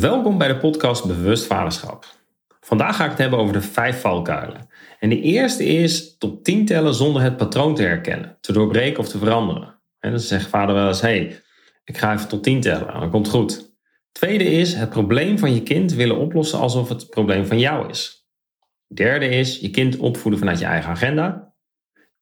Welkom bij de podcast Bewust Vaderschap. Vandaag ga ik het hebben over de vijf valkuilen. En de eerste is tot 10 tellen zonder het patroon te herkennen, te doorbreken of te veranderen. En dan zegt vader wel eens: hey, ik ga even tot 10 tellen, dan komt goed. Tweede is het probleem van je kind willen oplossen alsof het probleem van jou is. Derde is je kind opvoeden vanuit je eigen agenda.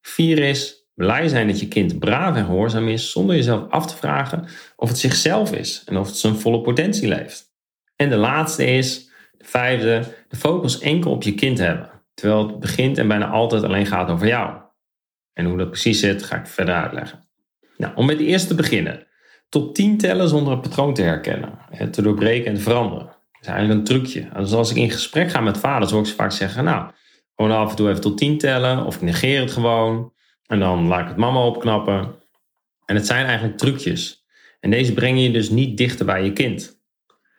Vier is blij zijn dat je kind braaf en gehoorzaam is zonder jezelf af te vragen of het zichzelf is en of het zijn volle potentie leeft. En de laatste is, de vijfde, de focus enkel op je kind hebben. Terwijl het begint en bijna altijd alleen gaat over jou. En hoe dat precies zit, ga ik verder uitleggen. Nou, om met de eerste te beginnen. Tot 10 tellen zonder een patroon te herkennen, te doorbreken en te veranderen. Dat is eigenlijk een trucje. Dus als ik in gesprek ga met vaders, hoor ik ze vaak zeggen: Nou, gewoon af en toe even tot 10 tellen, of ik negeer het gewoon. En dan laat ik het mama opknappen. En het zijn eigenlijk trucjes. En deze brengen je dus niet dichter bij je kind.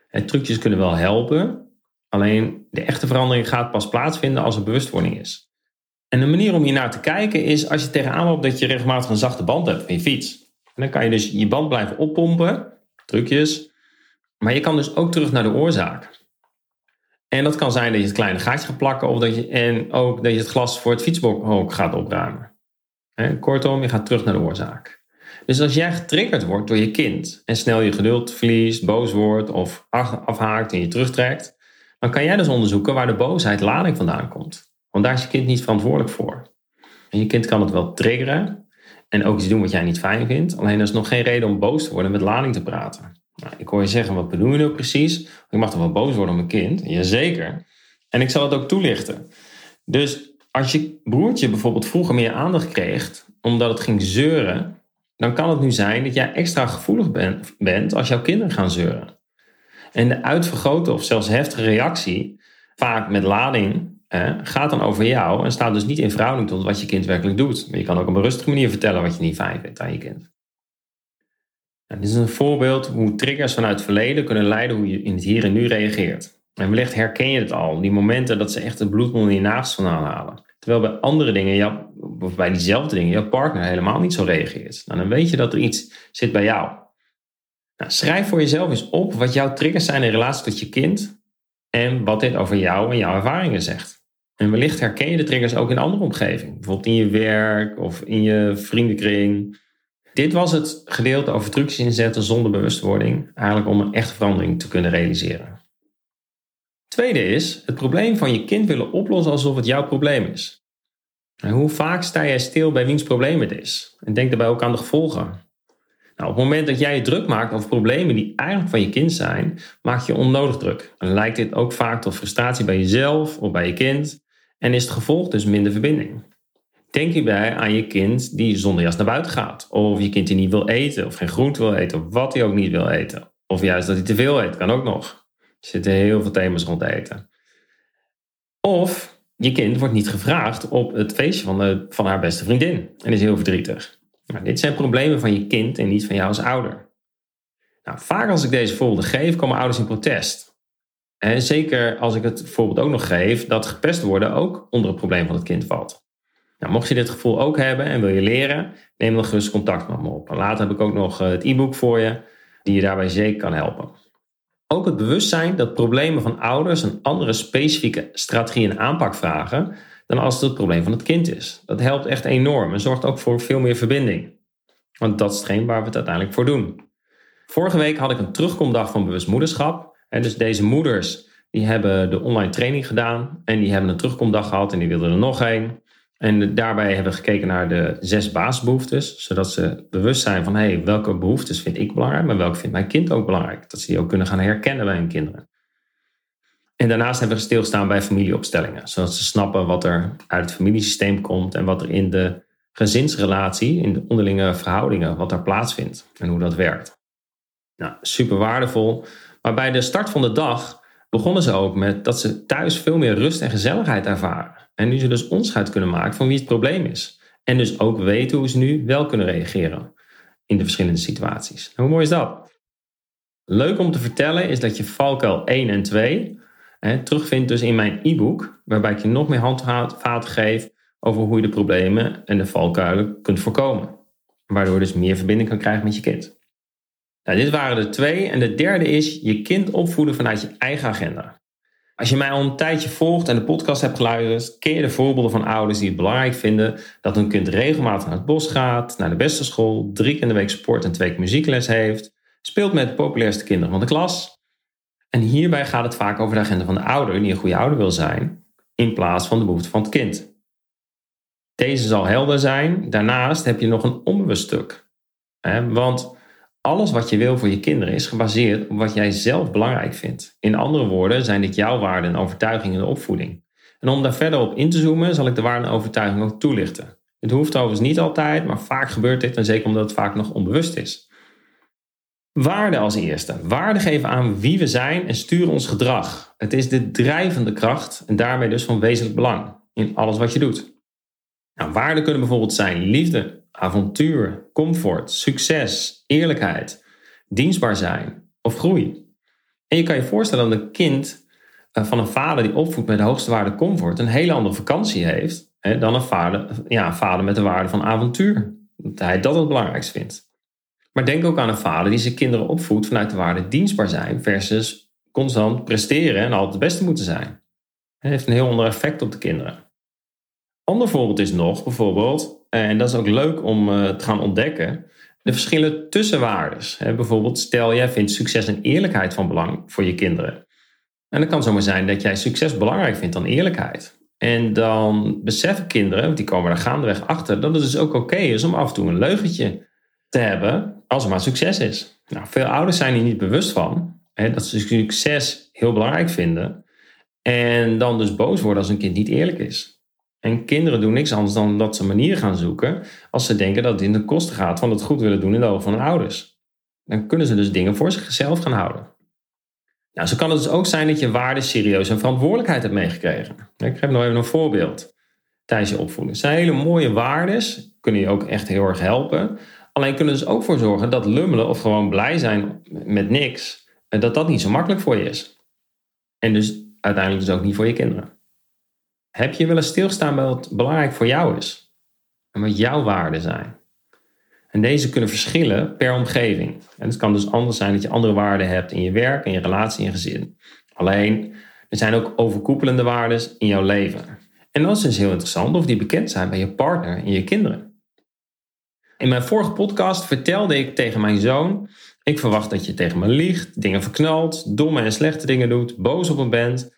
En trucjes kunnen wel helpen, alleen de echte verandering gaat pas plaatsvinden als er bewustwording is. En de manier om hier naar te kijken is als je tegenaan loopt dat je regelmatig een zachte band hebt van je fiets. En dan kan je dus je band blijven oppompen, trucjes, maar je kan dus ook terug naar de oorzaak. En dat kan zijn dat je het kleine gaatje gaat plakken of dat je, en ook dat je het glas voor het fietsbok gaat opruimen. kortom, je gaat terug naar de oorzaak. Dus als jij getriggerd wordt door je kind en snel je geduld verliest, boos wordt of afhaakt en je terugtrekt, dan kan jij dus onderzoeken waar de boosheid lading vandaan komt. Want daar is je kind niet verantwoordelijk voor. En je kind kan het wel triggeren en ook iets doen wat jij niet fijn vindt, alleen er is nog geen reden om boos te worden en met lading te praten. Nou, ik hoor je zeggen, wat bedoel je nou precies? Ik mag toch wel boos worden om mijn kind? Jazeker. En ik zal het ook toelichten. Dus als je broertje bijvoorbeeld vroeger meer aandacht kreeg, omdat het ging zeuren, dan kan het nu zijn dat jij extra gevoelig bent als jouw kinderen gaan zeuren. En de uitvergrote of zelfs heftige reactie, vaak met lading, gaat dan over jou en staat dus niet in verhouding tot wat je kind werkelijk doet. Maar je kan ook op een rustige manier vertellen wat je niet fijn vindt aan je kind. dit is een voorbeeld hoe triggers vanuit het verleden kunnen leiden hoe je in het hier en nu reageert. En wellicht herken je het al, die momenten dat ze echt het bloed onder je naast vandaan halen. Terwijl bij andere dingen, of bij diezelfde dingen, jouw partner helemaal niet zo reageert. Nou, dan weet je dat er iets zit bij jou. Nou, schrijf voor jezelf eens op wat jouw triggers zijn in relatie tot je kind en wat dit over jou en jouw ervaringen zegt. En wellicht herken je de triggers ook in andere omgeving, bijvoorbeeld in je werk of in je vriendenkring. Dit was het gedeelte over trucjes inzetten zonder bewustwording, eigenlijk om een echte verandering te kunnen realiseren. Tweede is het probleem van je kind willen oplossen alsof het jouw probleem is. En hoe vaak sta jij stil bij wiens probleem het is? En denk daarbij ook aan de gevolgen. Nou, op het moment dat jij je druk maakt over problemen die eigenlijk van je kind zijn, maak je onnodig druk. En lijkt dit ook vaak tot frustratie bij jezelf of bij je kind en is het gevolg dus minder verbinding. Denk hierbij aan je kind die zonder jas naar buiten gaat, of je kind die niet wil eten, of geen groente wil eten, of wat hij ook niet wil eten. Of juist dat hij te veel eet, kan ook nog. Zitten heel veel thema's rond eten. Of je kind wordt niet gevraagd op het feestje van, de, van haar beste vriendin en is heel verdrietig. Maar dit zijn problemen van je kind en niet van jou als ouder. Nou, vaak als ik deze voorbeelden geef, komen ouders in protest. En zeker als ik het voorbeeld ook nog geef dat gepest worden ook onder het probleem van het kind valt. Nou, mocht je dit gevoel ook hebben en wil je leren, neem dan gerust contact met me op. En later heb ik ook nog eh, het e-book voor je, die je daarbij zeker kan helpen. Ook het bewustzijn dat problemen van ouders een andere specifieke strategie en aanpak vragen dan als het het probleem van het kind is. Dat helpt echt enorm en zorgt ook voor veel meer verbinding. Want dat is hetgeen waar we het uiteindelijk voor doen. Vorige week had ik een terugkomdag van bewust moederschap. En dus deze moeders die hebben de online training gedaan en die hebben een terugkomdag gehad en die wilden er nog een. En daarbij hebben we gekeken naar de zes basisbehoeftes, zodat ze bewust zijn van hey, welke behoeftes vind ik belangrijk, maar welke vindt mijn kind ook belangrijk. Dat ze die ook kunnen gaan herkennen bij hun kinderen. En daarnaast hebben we stilgestaan bij familieopstellingen, zodat ze snappen wat er uit het familiesysteem komt en wat er in de gezinsrelatie, in de onderlinge verhoudingen, wat daar plaatsvindt en hoe dat werkt. Nou, super waardevol. Maar bij de start van de dag begonnen ze ook met dat ze thuis veel meer rust en gezelligheid ervaren. En nu ze dus onderscheid kunnen maken van wie het probleem is. En dus ook weten hoe ze nu wel kunnen reageren in de verschillende situaties. hoe mooi is dat? Leuk om te vertellen is dat je valkuil 1 en 2 hè, terugvindt dus in mijn e-book, waarbij ik je nog meer handvaten geef over hoe je de problemen en de valkuilen kunt voorkomen. Waardoor je dus meer verbinding kan krijgen met je kind. Nou, dit waren de twee. En de derde is je kind opvoeden vanuit je eigen agenda. Als je mij al een tijdje volgt en de podcast hebt geluisterd, ken je de voorbeelden van ouders die het belangrijk vinden dat hun kind regelmatig naar het bos gaat, naar de beste school, drie keer in de week sport en twee keer muziekles heeft, speelt met de populairste kinderen van de klas. En hierbij gaat het vaak over de agenda van de ouder die een goede ouder wil zijn, in plaats van de behoefte van het kind. Deze zal helder zijn. Daarnaast heb je nog een onbewust stuk. Want alles wat je wil voor je kinderen is gebaseerd op wat jij zelf belangrijk vindt. In andere woorden zijn dit jouw waarden en overtuigingen in de opvoeding. En om daar verder op in te zoomen, zal ik de waarden en overtuigingen ook toelichten. Het hoeft overigens niet altijd, maar vaak gebeurt dit en zeker omdat het vaak nog onbewust is. Waarden als eerste. Waarden geven aan wie we zijn en sturen ons gedrag. Het is de drijvende kracht en daarmee dus van wezenlijk belang in alles wat je doet. Nou, waarden kunnen bijvoorbeeld zijn liefde, avontuur, comfort, succes, eerlijkheid, dienstbaar zijn of groei. En je kan je voorstellen dat een kind eh, van een vader die opvoedt met de hoogste waarde comfort een hele andere vakantie heeft dan een vader, ja, een vader met de waarde van avontuur. Dat hij dat het belangrijkst vindt. Maar denk ook aan een vader die zijn kinderen opvoedt vanuit de waarde dienstbaar zijn versus constant presteren en altijd het beste moeten zijn. Het heeft een heel ander effect op de kinderen. Ander voorbeeld is nog bijvoorbeeld, en dat is ook leuk om eh, te gaan ontdekken, de verschillen tussen waardes. Bijvoorbeeld, stel jij vindt succes en eerlijkheid van belang voor je kinderen. En dan kan zomaar zijn dat jij succes belangrijk vindt dan eerlijkheid. En dan beseffen kinderen, want die komen er gaandeweg achter, dat het dus ook oké is om af en toe een leugentje te hebben als er maar succes is. Nou, veel ouders zijn hier niet bewust van hè, dat ze succes heel belangrijk vinden en dan dus boos worden als een kind niet eerlijk is. En kinderen doen niks anders dan dat ze manieren gaan zoeken als ze denken dat het in de kosten gaat van het goed willen doen in de ogen van hun ouders. Dan kunnen ze dus dingen voor zichzelf gaan houden. Nou, zo kan het dus ook zijn dat je waarden serieus en verantwoordelijkheid hebt meegekregen. Ik geef nog even een voorbeeld tijdens je opvoeding. Het zijn hele mooie waarden, kunnen je ook echt heel erg helpen. Alleen kunnen ze ook voor zorgen dat lummelen of gewoon blij zijn met niks, dat dat niet zo makkelijk voor je is. En dus uiteindelijk dus ook niet voor je kinderen. Heb je wel eens stilstaan bij wat belangrijk voor jou is? En wat jouw waarden zijn? En deze kunnen verschillen per omgeving. En het kan dus anders zijn dat je andere waarden hebt in je werk, in je relatie, in je gezin. Alleen, er zijn ook overkoepelende waarden in jouw leven. En dat is dus heel interessant of die bekend zijn bij je partner en je kinderen. In mijn vorige podcast vertelde ik tegen mijn zoon: Ik verwacht dat je tegen me liegt, dingen verknalt, domme en slechte dingen doet, boos op me bent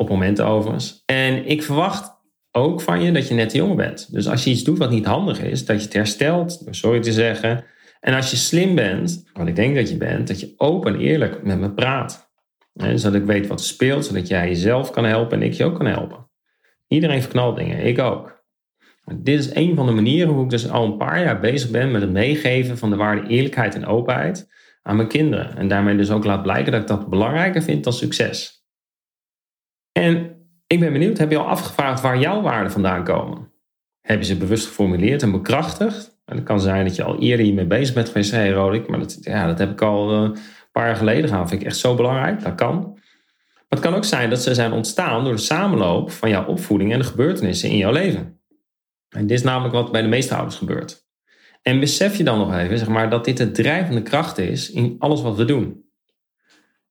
op momenten overigens. En ik verwacht ook van je dat je net de jongen bent. Dus als je iets doet wat niet handig is, dat je het herstelt door sorry te zeggen. En als je slim bent, wat ik denk dat je bent, dat je open en eerlijk met me praat. zodat ik weet wat speelt, zodat jij jezelf kan helpen en ik je ook kan helpen. Iedereen verknalt dingen, ik ook. Dit is een van de manieren hoe ik dus al een paar jaar bezig ben met het meegeven van de waarde eerlijkheid en openheid aan mijn kinderen. En daarmee dus ook laat blijken dat ik dat belangrijker vind dan succes. En ik ben benieuwd, heb je al afgevraagd waar jouw waarden vandaan komen? Heb je ze bewust geformuleerd en bekrachtigd? En het kan zijn dat je al eerder hiermee bezig bent geweest. Hé hey maar dat, ja, dat heb ik al eh, een paar jaar geleden gedaan. Vind ik echt zo belangrijk. Dat kan. Maar het kan ook zijn dat ze zijn ontstaan door de samenloop van jouw opvoeding en de gebeurtenissen in jouw leven. En dit is namelijk wat bij de meeste ouders gebeurt. En besef je dan nog even zeg maar, dat dit de drijvende kracht is in alles wat we doen.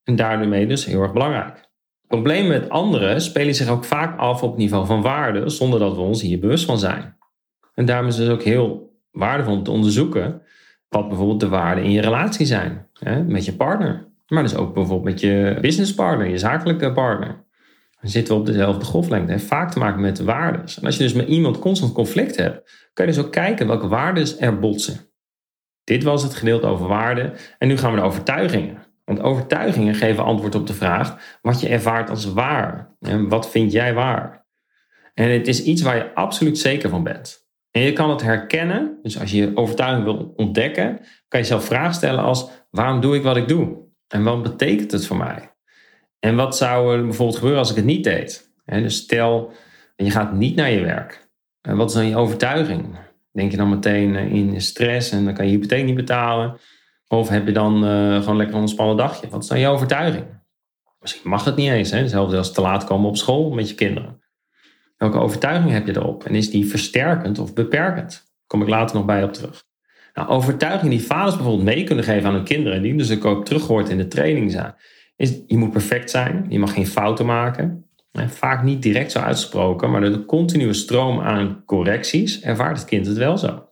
En daarmee dus heel erg belangrijk. Problemen met anderen spelen zich ook vaak af op het niveau van waarde, zonder dat we ons hier bewust van zijn. En daarom is het dus ook heel waardevol om te onderzoeken wat bijvoorbeeld de waarden in je relatie zijn hè, met je partner. Maar dus ook bijvoorbeeld met je businesspartner, je zakelijke partner. Dan zitten we op dezelfde golflengte. Heeft vaak te maken met de waarden. En als je dus met iemand constant conflict hebt, kan je dus ook kijken welke waarden er botsen. Dit was het gedeelte over waarden. En nu gaan we naar overtuigingen. Want overtuigingen geven antwoord op de vraag wat je ervaart als waar. Wat vind jij waar? En het is iets waar je absoluut zeker van bent. En je kan het herkennen. Dus als je je overtuiging wil ontdekken, kan je zelf vragen stellen als waarom doe ik wat ik doe? En wat betekent het voor mij? En wat zou er bijvoorbeeld gebeuren als ik het niet deed? dus stel, je gaat niet naar je werk. En wat is dan je overtuiging? Denk je dan meteen in stress en dan kan je hypotheek niet betalen? Of heb je dan uh, gewoon lekker een ontspannen dagje? Wat is dan je overtuiging? Misschien mag het niet eens. Hè? Hetzelfde als te laat komen op school met je kinderen. Welke overtuiging heb je erop? En is die versterkend of beperkend? Kom ik later nog bij op terug. Nou, overtuigingen die vaders bijvoorbeeld mee kunnen geven aan hun kinderen, die dus ook teruggehoord in de training zijn, is je moet perfect zijn, je mag geen fouten maken. Vaak niet direct zo uitgesproken, maar door de continue stroom aan correcties ervaart het kind het wel zo.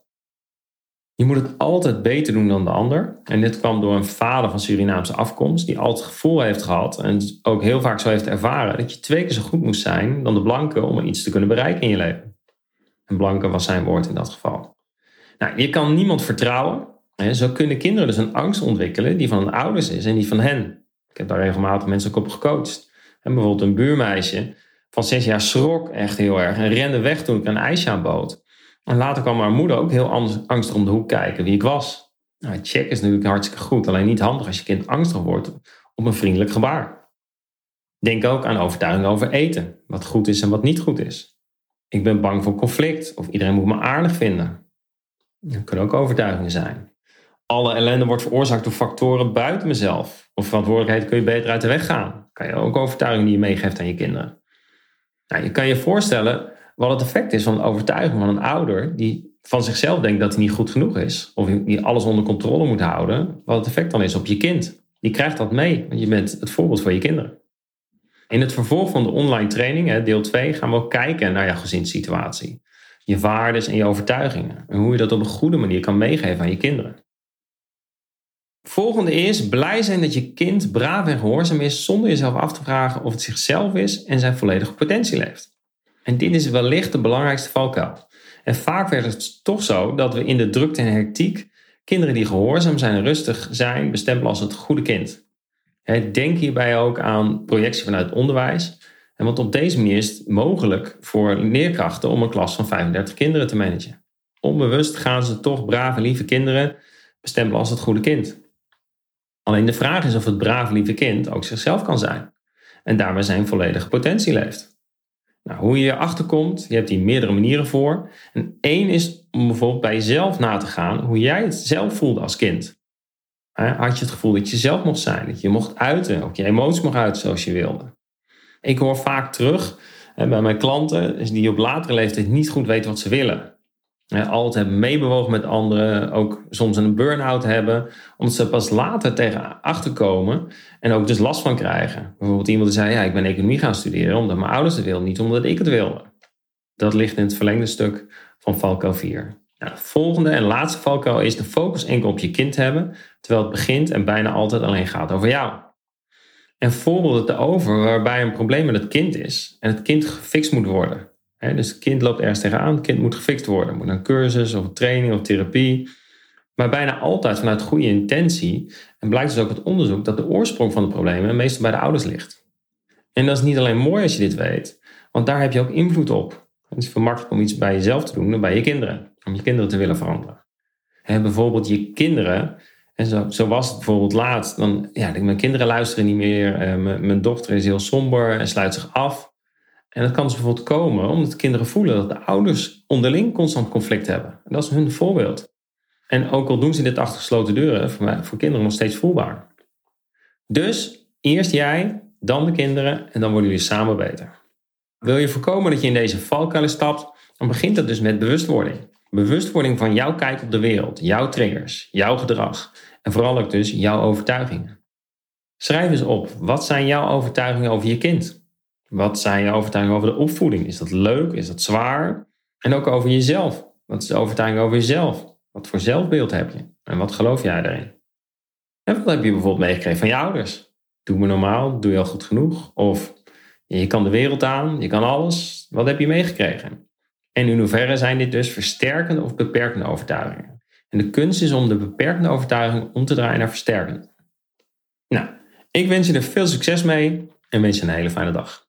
Je moet het altijd beter doen dan de ander. En dit kwam door een vader van Surinaamse afkomst, die altijd het gevoel heeft gehad en ook heel vaak zo heeft ervaren dat je twee keer zo goed moest zijn dan de blanke om iets te kunnen bereiken in je leven. En blanke was zijn woord in dat geval. Nou, je kan niemand vertrouwen. Zo kunnen kinderen dus een angst ontwikkelen die van hun ouders is en niet van hen. Ik heb daar regelmatig mensen ook op gecoacht. En bijvoorbeeld een buurmeisje van zes jaar schrok echt heel erg en rende weg toen ik een ijsje aanbood. En later kwam haar moeder ook heel angstig om de hoek kijken wie ik was. Nou, check is natuurlijk hartstikke goed, alleen niet handig als je kind angstig wordt op een vriendelijk gebaar. Denk ook aan overtuigingen over eten, wat goed is en wat niet goed is. Ik ben bang voor conflict of iedereen moet me aardig vinden. Dat kunnen ook overtuigingen zijn. Alle ellende wordt veroorzaakt door factoren buiten mezelf. Of verantwoordelijkheid kun je beter uit de weg gaan. Kan je ook overtuigingen die je meegeeft aan je kinderen. Nou, je kan je voorstellen wat het effect is van een overtuiging van een ouder die van zichzelf denkt dat hij niet goed genoeg is. Of die alles onder controle moet houden. Wat het effect dan is op je kind. Die krijgt dat mee, want je bent het voorbeeld voor je kinderen. In het vervolg van de online training, deel 2, gaan we ook kijken naar jouw gezinssituatie. Je waarden en je overtuigingen. En hoe je dat op een goede manier kan meegeven aan je kinderen. Volgende is blij zijn dat je kind braaf en gehoorzaam is zonder jezelf af te vragen of het zichzelf is en zijn volledige potentie leeft. En dit is wellicht de belangrijkste valkuil. En vaak werd het toch zo dat we in de drukte en hectiek kinderen die gehoorzaam zijn en rustig zijn bestempelen als het goede kind. Denk hierbij ook aan projectie vanuit onderwijs. En want op deze manier is het mogelijk voor leerkrachten om een klas van 35 kinderen te managen. Onbewust gaan ze toch brave, lieve kinderen bestempelen als het goede kind. Alleen de vraag is of het brave, lieve kind ook zichzelf kan zijn. En daarmee zijn volledige potentie leeft. Nou, hoe je erachter komt, je hebt hier meerdere manieren voor. En één is om bijvoorbeeld bij jezelf na te gaan hoe jij het zelf voelde als kind. Had je het gevoel dat je zelf mocht zijn, dat je mocht uiten, ook je emoties mocht uiten zoals je wilde. Ik hoor vaak terug bij mijn klanten die op latere leeftijd niet goed weten wat ze willen. Altijd meebewogen met anderen, ook soms een burn-out hebben, omdat ze pas later tegen achterkomen en ook dus last van krijgen. Bijvoorbeeld iemand die zei, ja, ik ben economie gaan studeren omdat mijn ouders het wilden, niet omdat ik het wilde. Dat ligt in het verlengde stuk van valkuil 4. Nou, de volgende en laatste valkuil is de focus enkel op je kind hebben, terwijl het begint en bijna altijd alleen gaat over jou. En voorbeelden te over waarbij een probleem met het kind is en het kind gefixt moet worden dus het kind loopt ergens tegenaan, het kind moet gefixt worden. Moet een cursus of training of therapie. Maar bijna altijd vanuit goede intentie. En blijkt dus ook het onderzoek dat de oorsprong van de problemen meestal bij de ouders ligt. En dat is niet alleen mooi als je dit weet, want daar heb je ook invloed op. Het is vermakkelijk om iets bij jezelf te doen dan bij je kinderen. Om je kinderen te willen veranderen. En bijvoorbeeld je kinderen, en zo, zo was het bijvoorbeeld laat. Dan, ja, mijn kinderen luisteren niet meer. Eh, mijn dochter is heel somber en sluit zich af. En dat kan dus bijvoorbeeld komen omdat kinderen voelen dat de ouders onderling constant conflict hebben. En dat is hun voorbeeld. En ook al doen ze dit achter gesloten deuren, voor, mij, voor kinderen nog steeds voelbaar. Dus eerst jij, dan de kinderen en dan worden jullie samen beter. Wil je voorkomen dat je in deze valkuilen stapt, dan begint dat dus met bewustwording. Bewustwording van jouw kijk op de wereld, jouw triggers, jouw gedrag en vooral ook dus jouw overtuigingen. Schrijf eens op, wat zijn jouw overtuigingen over je kind? Wat zijn je overtuigingen over de opvoeding? Is dat leuk? Is dat zwaar? En ook over jezelf. Wat is de overtuiging over jezelf? Wat voor zelfbeeld heb je? En wat geloof jij daarin? En wat heb je bijvoorbeeld meegekregen van je ouders? Doe me normaal, doe je al goed genoeg? Of je kan de wereld aan, je kan alles. Wat heb je meegekregen? En in hoeverre zijn dit dus versterkende of beperkende overtuigingen? En de kunst is om de beperkende overtuiging om te draaien naar versterkende. Nou, ik wens je er veel succes mee en wens je een hele fijne dag.